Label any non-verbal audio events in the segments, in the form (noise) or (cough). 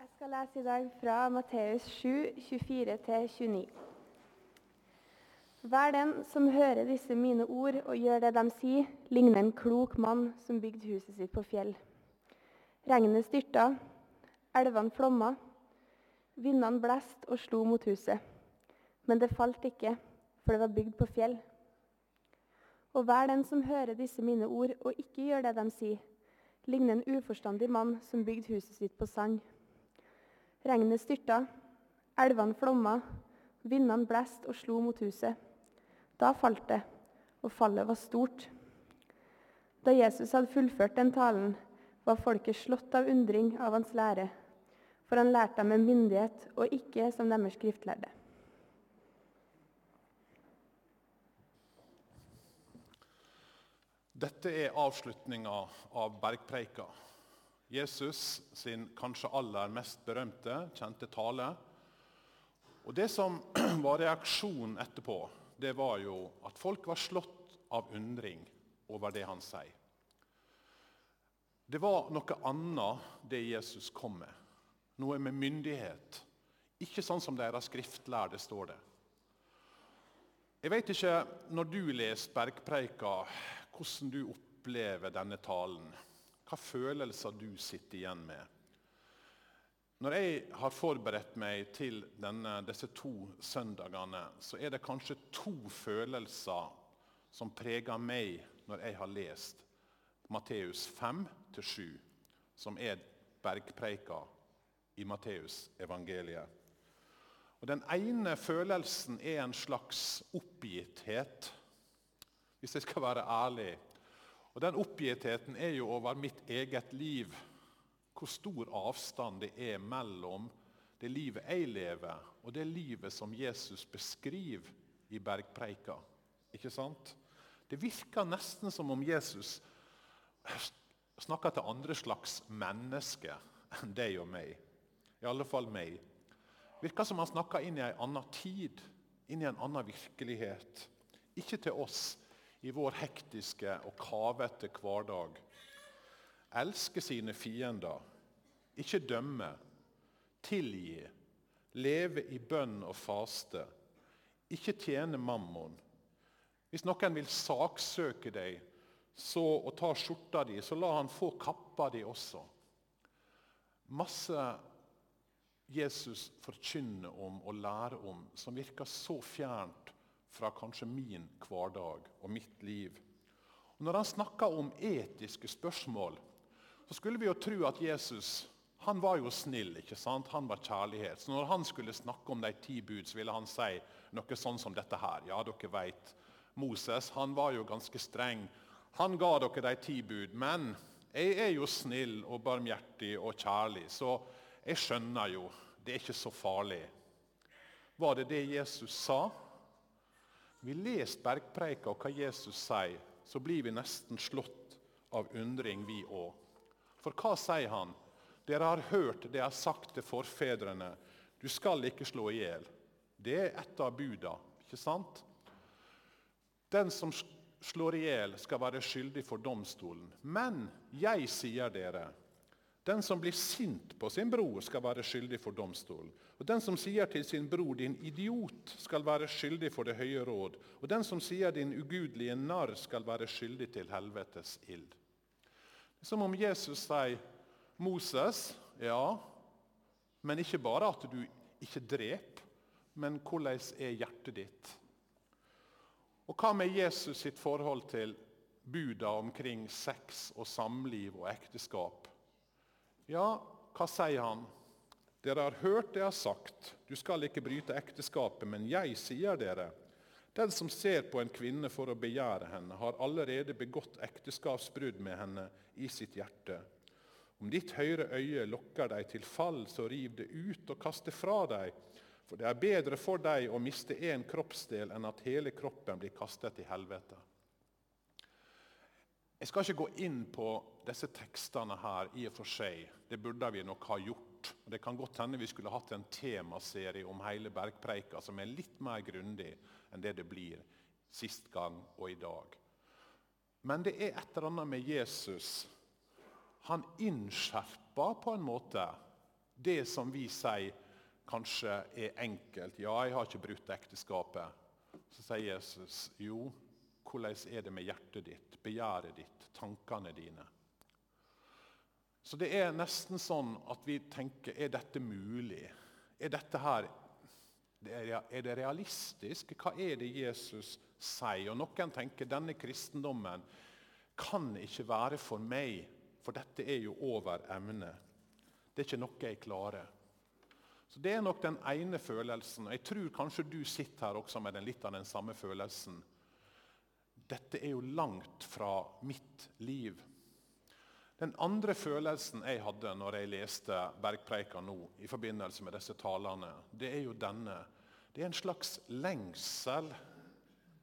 Jeg skal lese i dag fra Matteus 7, 24-29. Hver den som hører disse mine ord og gjør det de sier, ligner en klok mann som bygde huset sitt på fjell. Regnet styrta, elvene flomma, vindene blest og slo mot huset. Men det falt ikke, for det var bygd på fjell. Og hver den som hører disse mine ord og ikke gjør det de sier, ligner en uforstandig mann som bygde huset sitt på sand. Regnet styrta, elvene flomma, vindene blåste og slo mot huset. Da falt det, og fallet var stort. Da Jesus hadde fullført den talen, var folket slått av undring av hans lære, for han lærte dem med myndighet og ikke som deres skriftlærde. Dette er avslutninga av bergpreika. Jesus sin kanskje aller mest berømte, kjente tale. Og Det som (clears throat) var reaksjonen etterpå, det var jo at folk var slått av undring over det han sier. Det var noe annet det Jesus kom med. Noe med myndighet. Ikke sånn som deres skriftlærde står det. Jeg vet ikke, når du leser Bergpreika, hvordan du opplever denne talen. Hva følelser du sitter igjen med. Når jeg har forberedt meg til denne, disse to søndagene, så er det kanskje to følelser som preger meg når jeg har lest Matteus 5-7, som er bergpreika i Matteus evangeliet. Og Den ene følelsen er en slags oppgitthet, hvis jeg skal være ærlig. Og Den oppgittheten er jo over mitt eget liv. Hvor stor avstand det er mellom det livet jeg lever, og det livet som Jesus beskriver i bergpreika. Ikke sant? Det virker nesten som om Jesus snakker til andre slags mennesker enn deg og meg. I alle fall meg virker som han snakker inn i en annen tid, inn i en annen virkelighet. Ikke til oss i vår hektiske og kavete hverdag. Elske sine fiender, ikke dømme, tilgi, leve i bønn og faste. Ikke tjene mammon. Hvis noen vil saksøke deg så, og ta skjorta di, så la han få kappa di også. Masse Jesus forkynner om og lærer om, som virker så fjernt fra kanskje min hverdag og mitt liv. Og når han snakka om etiske spørsmål, så skulle vi jo tro at Jesus han var jo snill. ikke sant? Han var kjærlighet. Så når han skulle snakke om de ti bud, så ville han si noe sånn som dette her. Ja, dere vet, Moses han var jo ganske streng. Han ga dere de ti bud. Men jeg er jo snill og barmhjertig og kjærlig. så jeg skjønner jo, det er ikke så farlig. Var det det Jesus sa? Vi leser bergpreika og hva Jesus sier, så blir vi nesten slått av undring, vi òg. For hva sier han? Dere har hørt det jeg har sagt til forfedrene. Du skal ikke slå i hjel. Det er et av buda, ikke sant? Den som slår i hjel, skal være skyldig for domstolen. Men jeg sier dere, den som blir sint på sin bror, skal være skyldig for domstolen. Og Den som sier til sin bror 'din idiot', skal være skyldig for det høye råd. Og den som sier 'din ugudelige narr', skal være skyldig til helvetes ild. Det er som om Jesus sier 'Moses, ja, men ikke bare at du ikke dreper, men hvordan er hjertet ditt?' Og hva med Jesus sitt forhold til buda omkring sex og samliv og ekteskap? Ja, hva sier han? Dere har hørt det jeg har sagt, du skal ikke bryte ekteskapet, men jeg sier dere, den som ser på en kvinne for å begjære henne, har allerede begått ekteskapsbrudd med henne i sitt hjerte. Om ditt høyre øye lokker deg til fall, så riv det ut og kast det fra deg. For det er bedre for deg å miste én kroppsdel enn at hele kroppen blir kastet i helvete. Jeg skal ikke gå inn på disse tekstene her i og for seg. Det burde vi nok ha gjort. Det kan godt hende vi skulle hatt en temaserie om hele bergpreika som er litt mer grundig enn det det blir sist gang og i dag. Men det er et eller annet med Jesus. Han innskjerper på en måte Det som vi sier kanskje er enkelt. Ja, jeg har ikke brutt ekteskapet. Så sier Jesus jo, hvordan er det med hjertet ditt, begjæret ditt, tankene dine? Så det er nesten sånn at vi tenker er dette mulig? Er dette her er det realistisk? Hva er det Jesus sier? Og Noen tenker denne kristendommen kan ikke være for meg, for dette er jo over emnet. Det er ikke noe jeg klarer. Så Det er nok den ene følelsen. og Jeg tror kanskje du sitter her også med den, litt av den samme følelsen. Dette er jo langt fra mitt liv. Den andre følelsen jeg hadde når jeg leste Bergpreika nå, i forbindelse med disse talene, det er jo denne. Det er en slags lengsel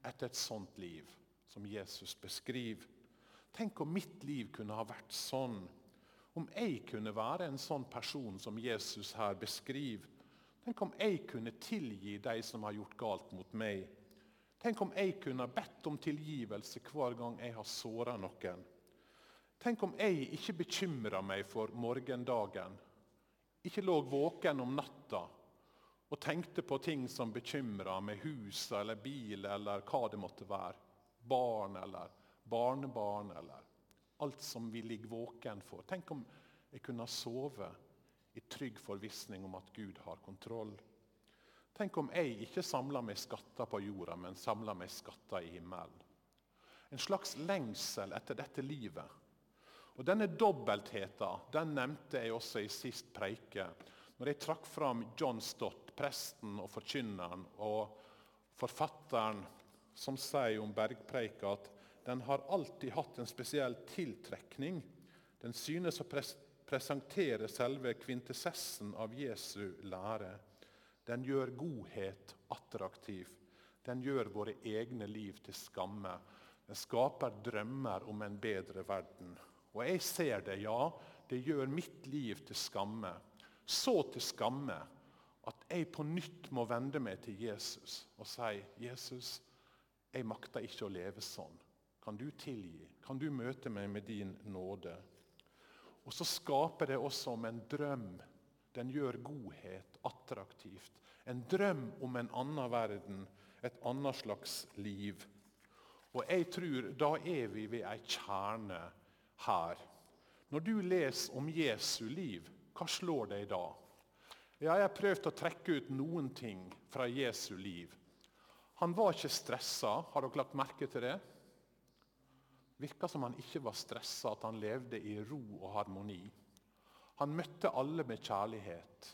etter et sånt liv som Jesus beskriver. Tenk om mitt liv kunne ha vært sånn om jeg kunne være en sånn person som Jesus her beskriver. Tenk om jeg kunne tilgi de som har gjort galt mot meg. Tenk om jeg kunne bedt om tilgivelse hver gang jeg har såra noen. Tenk om jeg ikke bekymra meg for morgendagen. Ikke lå våken om natta og tenkte på ting som bekymra, med hus eller bil eller hva det måtte være. Barn eller barnebarn eller alt som vi ligger våken for. Tenk om jeg kunne sove i trygg forvissning om at Gud har kontroll. Tenk om jeg ikke samla meg skatter på jorda, men samla meg skatter i himmelen. En slags lengsel etter dette livet. Og Denne dobbeltheten den nevnte jeg også i sist preike. Når jeg trakk fram John Stott, presten og forkynneren, og forfatteren som sier om bergpreika at den har alltid hatt en spesiell tiltrekning. Den synes å pres presentere selve kvintessessen av Jesu lære. Den gjør godhet attraktiv. Den gjør våre egne liv til skamme. Den skaper drømmer om en bedre verden. Og jeg ser det, ja. Det gjør mitt liv til skamme. Så til skamme at jeg på nytt må vende meg til Jesus og si, 'Jesus, jeg makter ikke å leve sånn.' Kan du tilgi? Kan du møte meg med din nåde? Og så skaper det også om en drøm. Den gjør godhet attraktivt. En drøm om en annen verden, et annet slags liv. Og jeg tror da er vi ved ei kjerne her. Når du leser om Jesu liv, hva slår deg da? Ja, jeg har prøvd å trekke ut noen ting fra Jesu liv. Han var ikke stressa. Har dere lagt merke til det? virka som han ikke var stressa, at han levde i ro og harmoni. Han møtte alle med kjærlighet.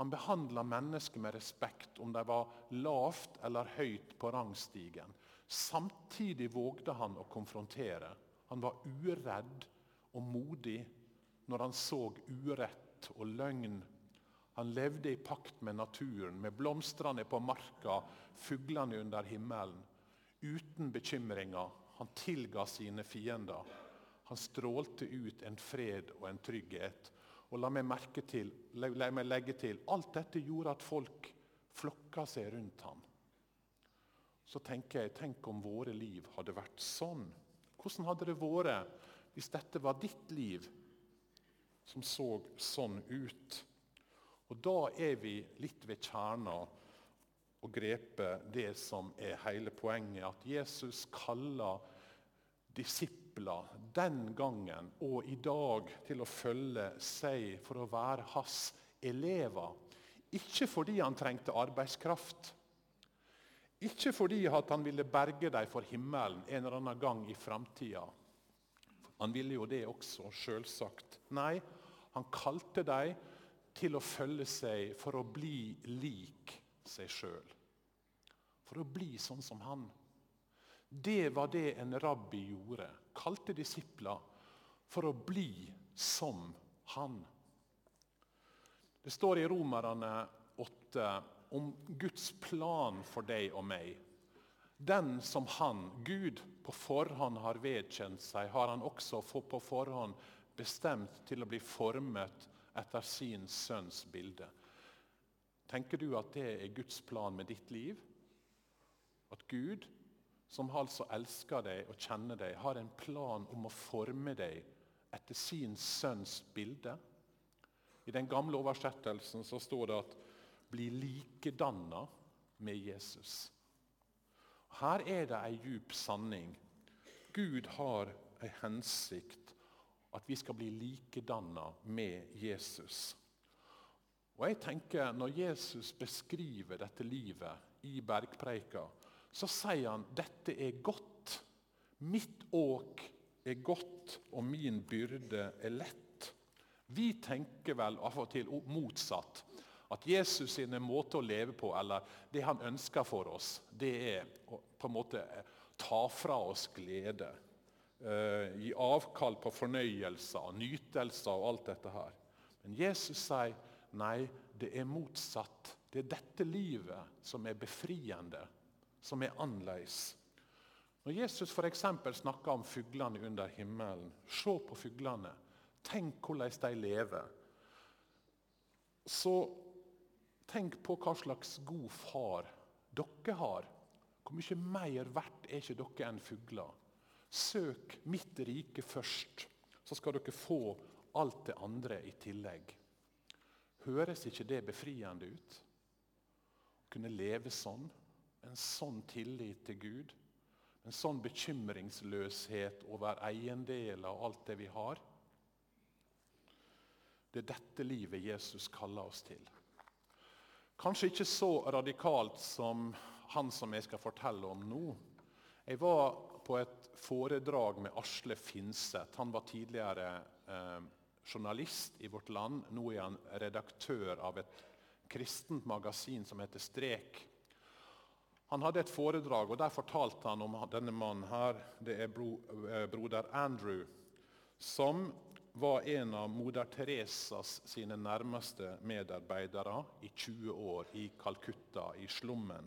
Han behandla mennesker med respekt, om de var lavt eller høyt på rangstigen. Samtidig vågde han å konfrontere. Han var uredd og modig når han så urett og løgn. Han levde i pakt med naturen, med blomstene på marka, fuglene under himmelen, uten bekymringer han tilga sine fiender. Han strålte ut en fred og en trygghet. Og la meg, til, la meg legge til alt dette gjorde at folk flokka seg rundt ham. Så tenker jeg, Tenk om våre liv hadde vært sånn. Hvordan hadde det vært hvis dette var ditt liv som så sånn ut? Og Da er vi litt ved kjerna og grepe det som er hele poenget. At Jesus kaller disipler den gangen og i dag til å følge seg for å være hans elever. Ikke fordi han trengte arbeidskraft. Ikke fordi han ville berge dem for himmelen en eller annen gang i framtida. Han ville jo det også, sjølsagt. Nei, han kalte dem til å følge seg for å bli lik seg sjøl. For å bli sånn som han. Det var det en rabbi gjorde. Kalte disipler for å bli som han. Det står i Romerne 8 om Guds plan for deg og meg. Den som han, Gud, på forhånd har vedkjent seg, har han også på forhånd bestemt til å bli formet etter sin sønns bilde. Tenker du at det er Guds plan med ditt liv? At Gud som altså elsker deg og kjenner deg, har en plan om å forme deg etter sin sønns bilde. I den gamle oversettelsen så står det at 'bli likedanna med Jesus'. Her er det ei djup sanning. Gud har ei hensikt at vi skal bli likedanna med Jesus. Og jeg tenker Når Jesus beskriver dette livet i bergpreika, så sier han dette er godt. Mitt åk er godt, og min byrde er lett. Vi tenker vel av og til motsatt. At Jesus sin måte å leve på, eller det han ønsker for oss, det er å på en måte ta fra oss glede. Gi avkall på fornøyelser, nytelser og alt dette her. Men Jesus sier nei, det er motsatt. Det er dette livet som er befriende, som er annerledes. Når Jesus for snakker om fuglene under himmelen, se på fuglene. Tenk hvordan de lever. Så tenk på hva slags god far dere har. Hvor mye mer verdt er ikke dere enn fugler? Søk mitt rike først, så skal dere få alt det andre i tillegg. Høres ikke det befriende ut? Å kunne leve sånn. En sånn tillit til Gud. En sånn bekymringsløshet over eiendeler og alt det vi har. Det er dette livet Jesus kaller oss til. Kanskje ikke så radikalt som han som jeg skal fortelle om nå. Jeg var på et foredrag med Asle Finseth. Han var tidligere eh, journalist i Vårt Land. Nå er han redaktør av et kristent magasin som heter Strek. Han hadde et foredrag, og der fortalte han om denne mannen her. Det er eh, broder Andrew, som var en av moder Teresas sine nærmeste medarbeidere i 20 år i Calcutta, i slummen.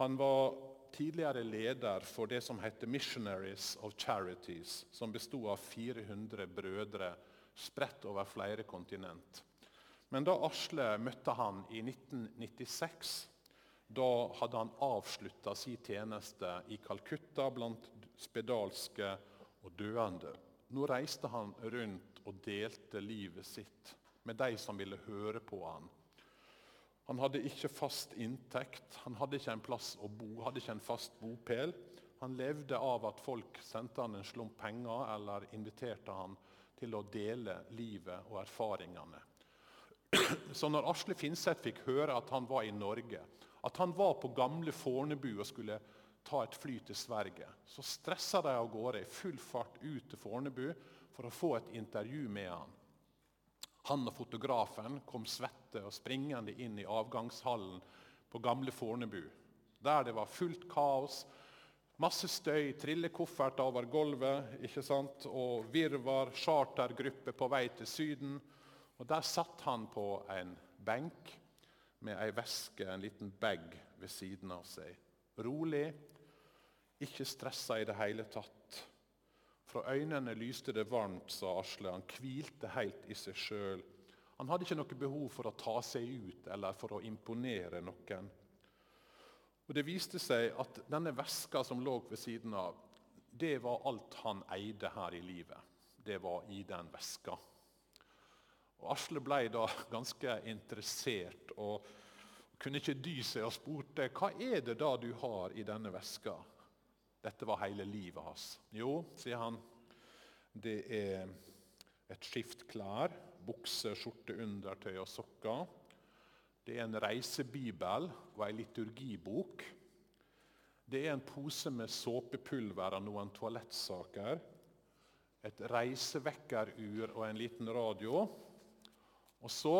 Han var tidligere leder for det som heter Missionaries of Charities, som bestod av 400 brødre spredt over flere kontinent. Men da Asle møtte han i 1996, da hadde han avslutta sin tjeneste i Calcutta blant spedalske og døende. Nå reiste han rundt og delte livet sitt med de som ville høre på han. Han hadde ikke fast inntekt, han hadde ikke en plass å bo, hadde ikke en fast bopel. Han levde av at folk sendte han en slump penger eller inviterte han til å dele livet og erfaringene. (clears throat) Så når Asle Finseth fikk høre at han var i Norge, at han var på gamle Fornebu og skulle ta et fly til Sverige. Så stressa de av gårde i full fart ut til Fornebu for å få et intervju med han. Han og fotografen kom svette og springende inn i avgangshallen på gamle Fornebu. Der det var fullt kaos, masse støy, trillekofferter over gulvet ikke sant? og virvar, chartergruppe på vei til Syden. Og Der satt han på en benk med ei veske, en liten bag ved siden av seg. Rolig, ikke stressa i det hele tatt. Fra øynene lyste det varmt, sa Asle. Han hvilte helt i seg sjøl. Han hadde ikke noe behov for å ta seg ut eller for å imponere noen. Og Det viste seg at denne veska som lå ved siden av, det var alt han eide her i livet. Det var i den veska. Og Asle ble da ganske interessert og kunne ikke dy seg og spurte hva er det da du har i denne veska. Dette var hele livet hans. Jo, sier han, det er et skift klær, bukse, skjorte, undertøy og sokker. Det er en reisebibel og ei liturgibok. Det er en pose med såpepulver og noen toalettsaker. Et reisevekkerur og en liten radio. Og så,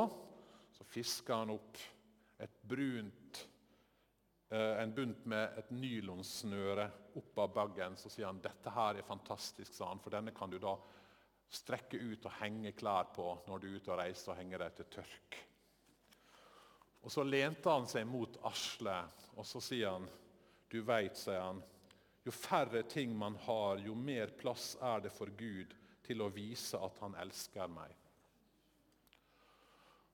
så fisker han opp brunt Eh, en bunt med et nylonsnøre opp av bagen. Så sier han dette her er fantastisk, sa han, for denne kan du da strekke ut og henge klær på når du er ute og reiser og henger deg til tørk. Og Så lente han seg mot Asle, og så sier han Du veit, sier han, jo færre ting man har, jo mer plass er det for Gud til å vise at han elsker meg.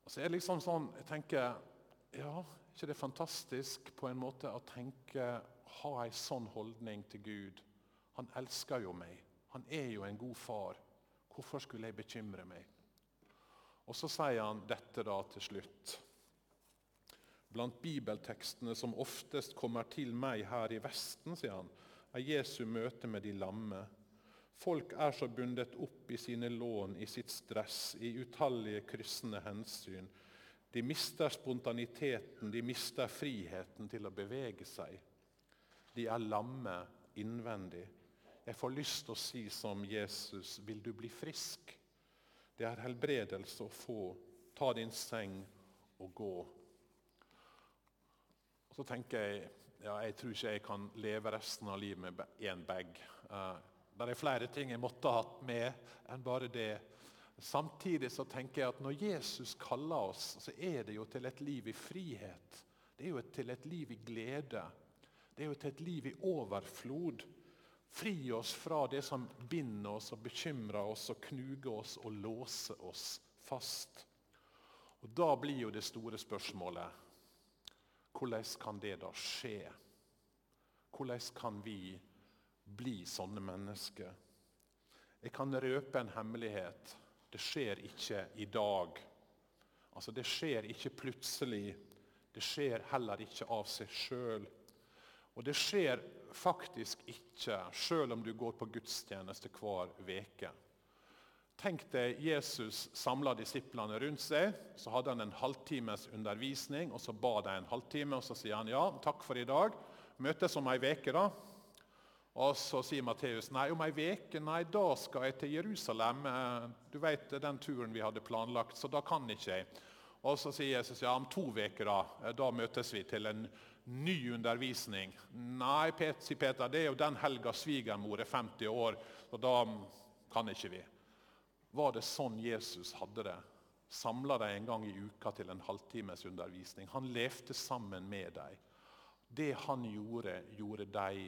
Og så er det liksom sånn, jeg tenker, ja, ikke det er fantastisk på en måte å tenke, ha en sånn holdning til Gud? Han elsker jo meg. Han er jo en god far. Hvorfor skulle jeg bekymre meg? Og så sier han dette da til slutt. Blant bibeltekstene som oftest kommer til meg her i Vesten, sier han, er Jesu møte med de lamme. Folk er så bundet opp i sine lån, i sitt stress, i utallige kryssende hensyn. De mister spontaniteten, de mister friheten til å bevege seg. De er lamme innvendig. Jeg får lyst til å si som Jesus, vil du bli frisk? Det er helbredelse å få. Ta din seng og gå. Og så tenker jeg ja, jeg tror ikke jeg kan leve resten av livet med én bag. Det er flere ting jeg måtte ha hatt med enn bare det. Samtidig så tenker jeg at når Jesus kaller oss, så er det jo til et liv i frihet. Det er jo til et liv i glede. Det er jo til et liv i overflod. Fri oss fra det som binder oss og bekymrer oss og knuger oss og låser oss fast. Og Da blir jo det store spørsmålet hvordan kan det da skje? Hvordan kan vi bli sånne mennesker? Jeg kan røpe en hemmelighet. Det skjer ikke i dag. Altså, Det skjer ikke plutselig. Det skjer heller ikke av seg sjøl. Og det skjer faktisk ikke sjøl om du går på gudstjeneste hver uke. Tenk deg Jesus samla disiplene rundt seg. Så hadde han en halvtimes undervisning, og så ba de en halvtime. og Så sier han ja, takk for i dag. Møtes om ei uke, da. Og Så sier Matteus nei, om ei veke, nei, da skal jeg til Jerusalem. Du vet den turen vi hadde planlagt, så da kan ikke jeg. Og Så sier Jesus ja, om to uker da, da møtes vi til en ny undervisning. Nei, sier Peter, det er jo den helga svigermor er 50 år, og da kan ikke vi. Var det sånn Jesus hadde det? Samla dem en gang i uka til en halvtimes undervisning. Han levde sammen med dem. Det han gjorde, gjorde de.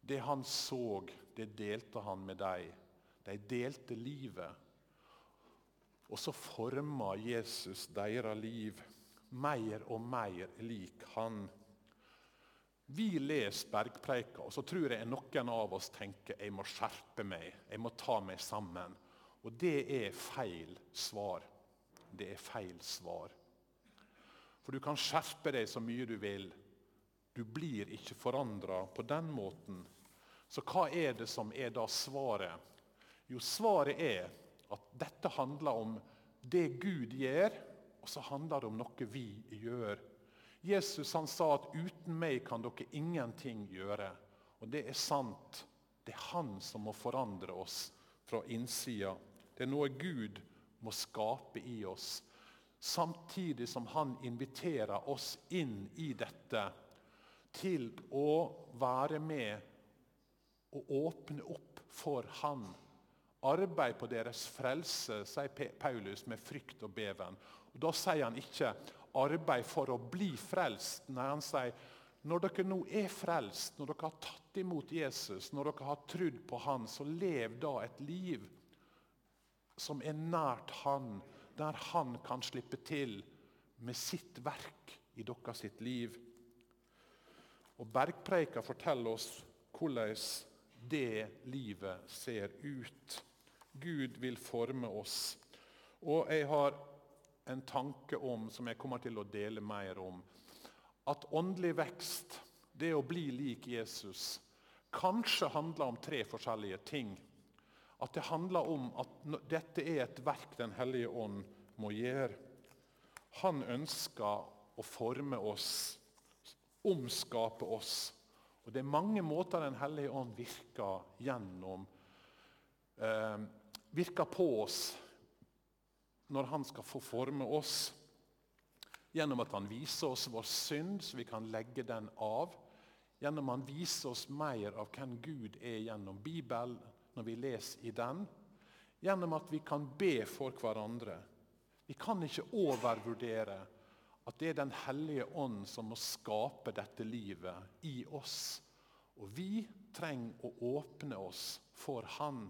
Det han så, det delte han med dem. De delte livet. Og så forma Jesus deres liv mer og mer lik han. Vi leser Bergpreika, og så tror jeg noen av oss tenker jeg må skjerpe meg, jeg må ta meg sammen. Og det er feil svar. Det er feil svar. For du kan skjerpe deg så mye du vil. Du blir ikke forandra på den måten. Så hva er det som er da svaret? Jo, svaret er at dette handler om det Gud gjør, og så handler det om noe vi gjør. Jesus han sa at 'uten meg kan dere ingenting gjøre'. Og det er sant. Det er han som må forandre oss fra innsida. Det er noe Gud må skape i oss. Samtidig som han inviterer oss inn i dette til å være med og åpne opp for han. Arbeid på deres frelse, sier Paulus, med frykt og beven. Og Da sier han ikke 'arbeid for å bli frelst'. Nei, han sier når dere nå er frelst, når dere har tatt imot Jesus, når dere har trodd på Han, så lev da et liv som er nært Han, der Han kan slippe til med sitt verk i deres sitt liv. Og Bergpreika forteller oss hvordan det livet ser ut. Gud vil forme oss. Og jeg har en tanke om, som jeg kommer til å dele mer om, at åndelig vekst, det å bli lik Jesus, kanskje handler om tre forskjellige ting. At det handler om at dette er et verk Den hellige ånd må gjøre. Han ønsker å forme oss, omskape oss. Og Det er mange måter Den hellige ånd virker gjennom. Eh, virker på oss når han skal få forme oss. Gjennom at han viser oss vår synd, så vi kan legge den av. Gjennom at han viser oss mer av hvem Gud er gjennom Bibelen, når vi leser i den, gjennom at vi kan be for hverandre. Vi kan ikke overvurdere at det er Den hellige ånd som må skape dette livet i oss. Og vi trenger å åpne oss for Han.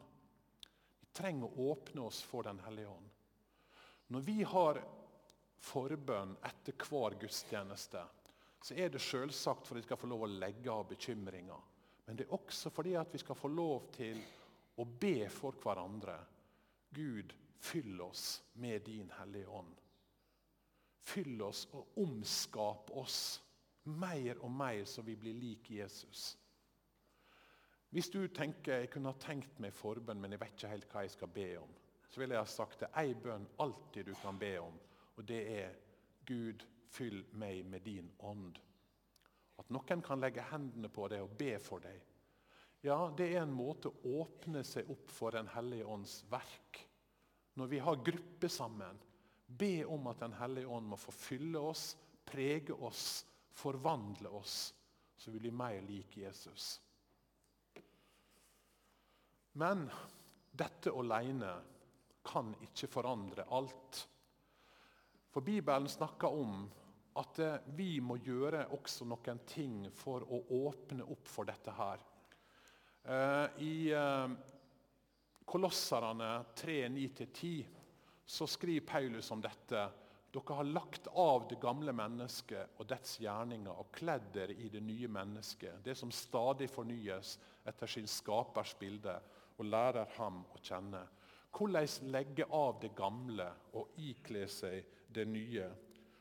Vi trenger å åpne oss for Den hellige ånd. Når vi har forbønn etter hver gudstjeneste, så er det selvsagt for at vi skal få lov å legge av bekymringer. Men det er også fordi at vi skal få lov til å be for hverandre. Gud, fyll oss med din Hellige Ånd. Fyll oss og omskape oss mer og mer så vi blir lik Jesus. Hvis du tenker jeg kunne ha tenkt meg forbønn, men jeg vet ikke helt hva jeg skal be om, så vil jeg ha sagt det én bønn alltid du kan be om, og det er Gud, fyll meg med din ånd. At noen kan legge hendene på deg og be for deg. Ja, det er en måte å åpne seg opp for Den hellige ånds verk. Når vi har gruppe sammen, be om at Den hellige ånd må få fylle oss, prege oss, forvandle oss, så vi blir mer lik Jesus. Men dette alene kan ikke forandre alt. For Bibelen snakker om at eh, vi må gjøre også noen ting for å åpne opp for dette her. Eh, I eh, Kolosserne 3, 9-10 så skriver Paulus om dette. Dere har lagt av det gamle mennesket og dets gjerninger og kledd dere i det nye mennesket, det som stadig fornyes etter sin skapers bilde og lærer ham å kjenne. Hvordan legge av det gamle og ikle seg det nye.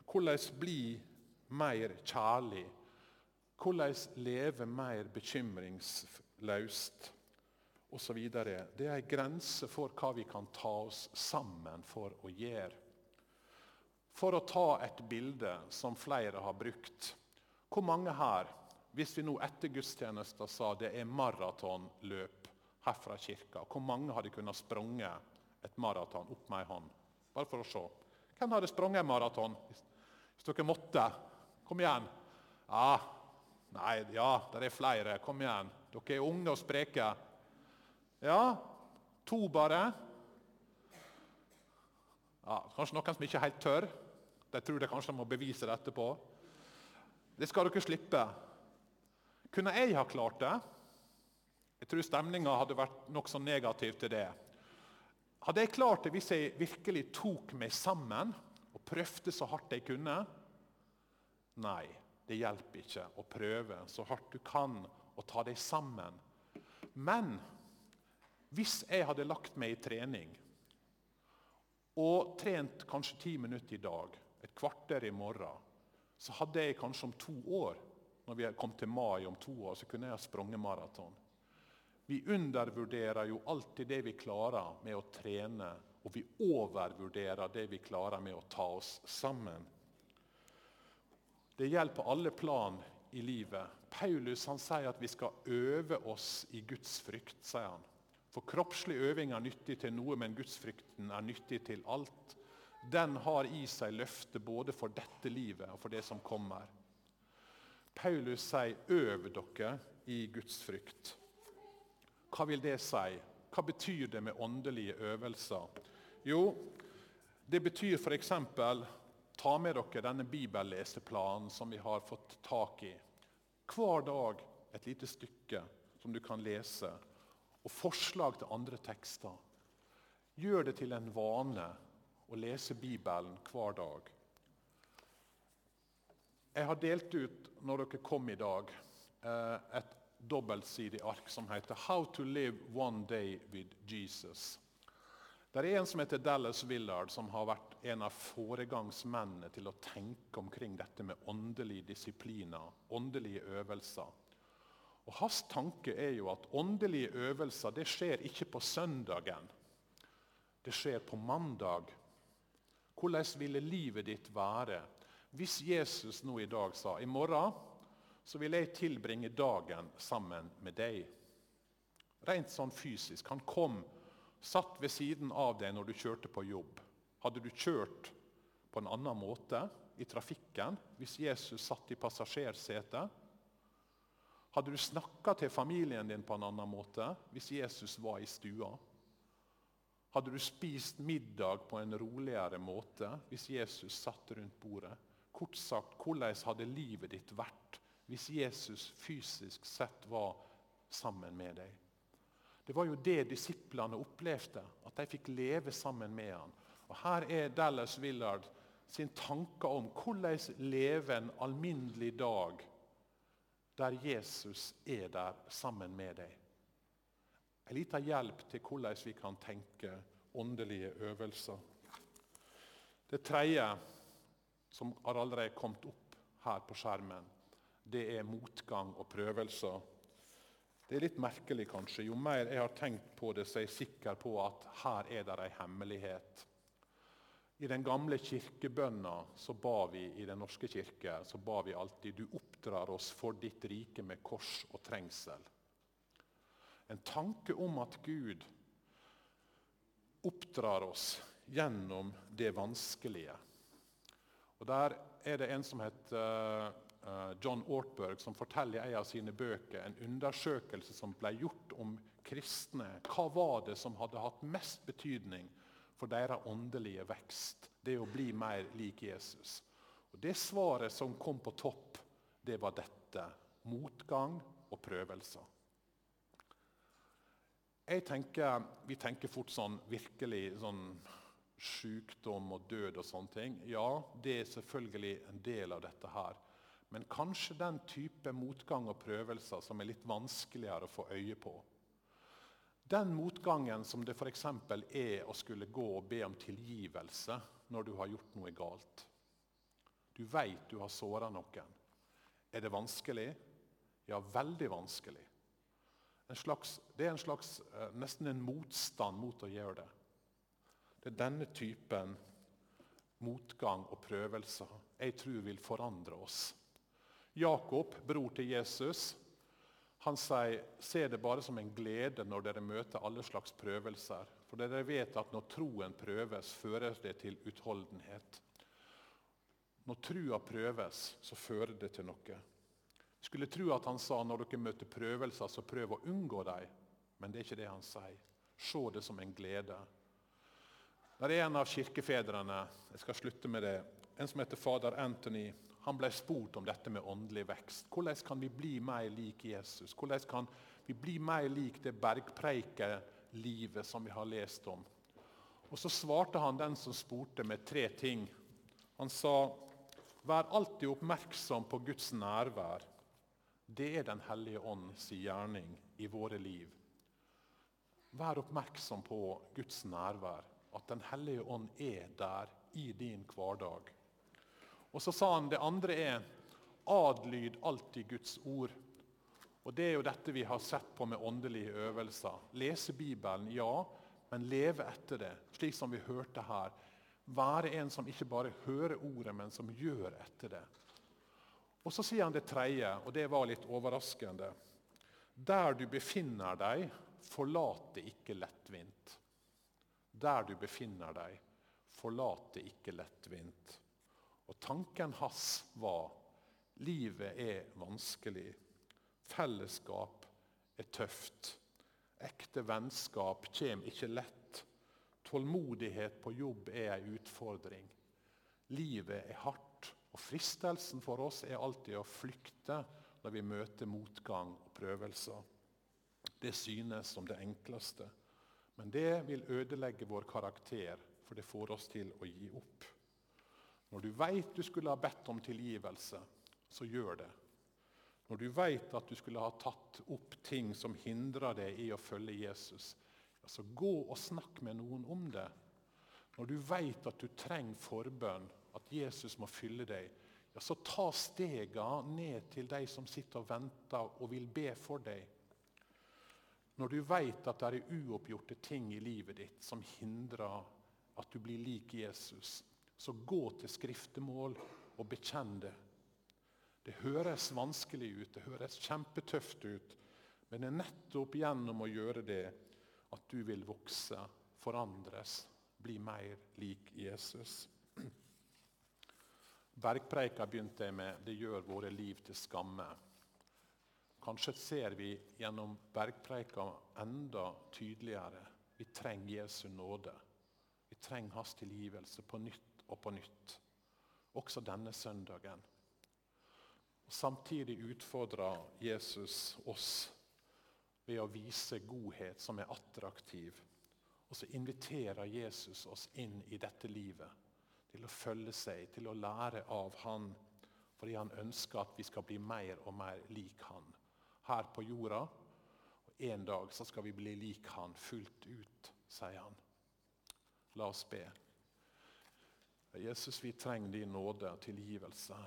Hvordan bli mer kjærlig. Hvordan leve mer bekymringsløst osv. Det er en grense for hva vi kan ta oss sammen for å gjøre. For å ta et bilde som flere har brukt. Hvor mange her, hvis vi nå etter gudstjenesten sa det er maratonløp herfra kirka. Hvor mange hadde kunnet sprunget et maraton opp med ei hånd? Bare for å se. Hvem hadde sprunget en maraton hvis dere måtte? Kom igjen. Ja, nei, ja, det er flere. Kom igjen. Dere er unge og spreke. Ja, to bare. Ja, kanskje noen som ikke er helt tør. De tror de kanskje de må bevise det etterpå. Det skal dere slippe. Kunne jeg ha klart det? Jeg tror stemninga hadde vært nokså negativ til det. Hadde jeg klart det hvis jeg virkelig tok meg sammen og prøvde så hardt jeg kunne? Nei, det hjelper ikke å prøve så hardt du kan å ta deg sammen. Men hvis jeg hadde lagt meg i trening og trent kanskje ti minutter i dag, et kvarter i morgen, så hadde jeg kanskje om to år, når vi kom til mai om to år, så kunne jeg ha sprunget maraton. Vi undervurderer jo alltid det vi klarer med å trene, og vi overvurderer det vi klarer med å ta oss sammen. Det gjelder på alle plan i livet. Paulus han sier at vi skal øve oss i Guds frykt. sier han. For kroppslig øving er nyttig til noe, men gudsfrykten er nyttig til alt. Den har i seg løfte både for dette livet og for det som kommer. Paulus sier 'øv dere i Guds frykt'. Hva vil det si? Hva betyr det med åndelige øvelser? Jo, det betyr f.eks. ta med dere denne bibelleseplanen som vi har fått tak i. Hver dag et lite stykke som du kan lese, og forslag til andre tekster. Gjør det til en vane å lese Bibelen hver dag. Jeg har delt ut når dere kom i dag, eh, et dobbeltsidig ark som heter 'How to live one day with Jesus'. Det er en som heter Dallas Willard, som har vært en av foregangsmennene til å tenke omkring dette med åndelige disipliner, åndelige øvelser. Og Hans tanke er jo at åndelige øvelser det skjer ikke på søndagen. Det skjer på mandag. Hvordan ville livet ditt være hvis Jesus nå i dag sa i morgen så vil jeg tilbringe dagen sammen med deg. Rent sånn fysisk. Han kom, satt ved siden av deg når du kjørte på jobb. Hadde du kjørt på en annen måte i trafikken hvis Jesus satt i passasjersetet? Hadde du snakka til familien din på en annen måte hvis Jesus var i stua? Hadde du spist middag på en roligere måte hvis Jesus satt rundt bordet? Kort sagt, hvordan hadde livet ditt vært hvis Jesus fysisk sett var sammen med deg. Det var jo det disiplene opplevde, at de fikk leve sammen med ham. Og Her er Dallas Willard sin tanke om hvordan leve en alminnelig dag der Jesus er der sammen med deg. En liten hjelp til hvordan vi kan tenke åndelige øvelser. Det tredje, som har allerede kommet opp her på skjermen, det er motgang og prøvelser. Det er litt merkelig, kanskje. Jo mer jeg har tenkt på det, så er jeg sikker på at her er det en hemmelighet. I den gamle kirkebønna så ba vi i Den norske kirke så ba vi alltid 'Du oppdrar oss for ditt rike med kors og trengsel'. En tanke om at Gud oppdrar oss gjennom det vanskelige. Og Der er det en som heter eh, John Ortberg, som forteller i en av sine bøker en undersøkelse som ble gjort om kristne. Hva var det som hadde hatt mest betydning for deres åndelige vekst, det å bli mer lik Jesus. Og Det svaret som kom på topp, det var dette. Motgang og prøvelser. Jeg tenker, Vi tenker fort sånn virkelig sånn sykdom og død og sånne ting. Ja, det er selvfølgelig en del av dette her. Men kanskje den type motgang og prøvelser som er litt vanskeligere å få øye på. Den motgangen som det f.eks. er å skulle gå og be om tilgivelse når du har gjort noe galt. Du veit du har såra noen. Er det vanskelig? Ja, veldig vanskelig. Slags, det er en slags, eh, nesten en motstand mot å gjøre det. Det er denne typen motgang og prøvelser jeg tror vil forandre oss. Jakob, bror til Jesus, han sier se det bare som en glede når dere møter alle slags prøvelser. For dere vet at når troen prøves, fører det til utholdenhet. Når trua prøves, så fører det til noe. Jeg skulle tro at han sa når dere møter prøvelser, så prøv å unngå dem. Men det er ikke det han sier. Se det som en glede. Det er en av kirkefedrene jeg skal slutte med det, en som heter fader Anthony han ble spurt om dette med åndelig vekst. Hvordan kan vi bli mer lik Jesus? Hvordan kan vi bli mer lik det bergpreikelivet som vi har lest om? Og Så svarte han den som spurte, med tre ting. Han sa, 'Vær alltid oppmerksom på Guds nærvær.' Det er Den hellige ånd sin gjerning i våre liv. Vær oppmerksom på Guds nærvær, at Den hellige ånd er der i din hverdag. Og så sa han det andre er adlyd alltid Guds ord. Og Det er jo dette vi har sett på med åndelige øvelser. Lese Bibelen, ja, men leve etter det, slik som vi hørte her. Være en som ikke bare hører ordet, men som gjør etter det. Og Så sier han det tredje, og det var litt overraskende. Der du befinner deg, forlat det ikke lettvint. Der du befinner deg, forlat det ikke lettvint. Og tanken hans var livet er vanskelig. Fellesskap er tøft. Ekte vennskap kommer ikke lett. Tålmodighet på jobb er en utfordring. Livet er hardt, og fristelsen for oss er alltid å flykte når vi møter motgang og prøvelser. Det synes som det enkleste, men det vil ødelegge vår karakter, for det får oss til å gi opp. Når du veit du skulle ha bedt om tilgivelse, så gjør det. Når du veit at du skulle ha tatt opp ting som hindrer deg i å følge Jesus, så gå og snakk med noen om det. Når du veit at du trenger forbønn, at Jesus må fylle deg, ja, så ta stega ned til de som sitter og venter og vil be for deg. Når du veit at det er uoppgjorte ting i livet ditt som hindrer at du blir lik Jesus, så gå til skriftemål og bekjenn det. Det høres vanskelig ut, det høres kjempetøft ut, men det er nettopp gjennom å gjøre det at du vil vokse, forandres, bli mer lik Jesus. (clears throat) Bergpreika begynte jeg med 'Det gjør våre liv til skamme'. Kanskje ser vi gjennom bergpreika enda tydeligere. Vi trenger Jesu nåde. Vi trenger hans tilgivelse på nytt og på nytt. Også denne søndagen. Og Samtidig utfordrer Jesus oss ved å vise godhet som er attraktiv. Og så inviterer Jesus oss inn i dette livet til å følge seg, til å lære av Han. Fordi han ønsker at vi skal bli mer og mer lik Han her på jorda. Og En dag så skal vi bli lik Han fullt ut, sier han. La oss be. Jesus, vi trenger din nåde og tilgivelse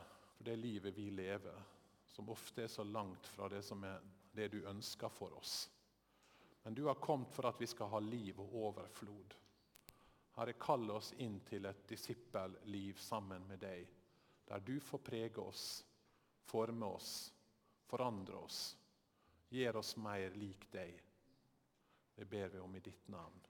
for det livet vi lever, som ofte er så langt fra det som er det du ønsker for oss. Men du har kommet for at vi skal ha liv og overflod. Herre, kall oss inn til et disippelliv sammen med deg, der du får prege oss, forme oss, forandre oss, gjør oss mer lik deg. Det ber vi om i ditt navn.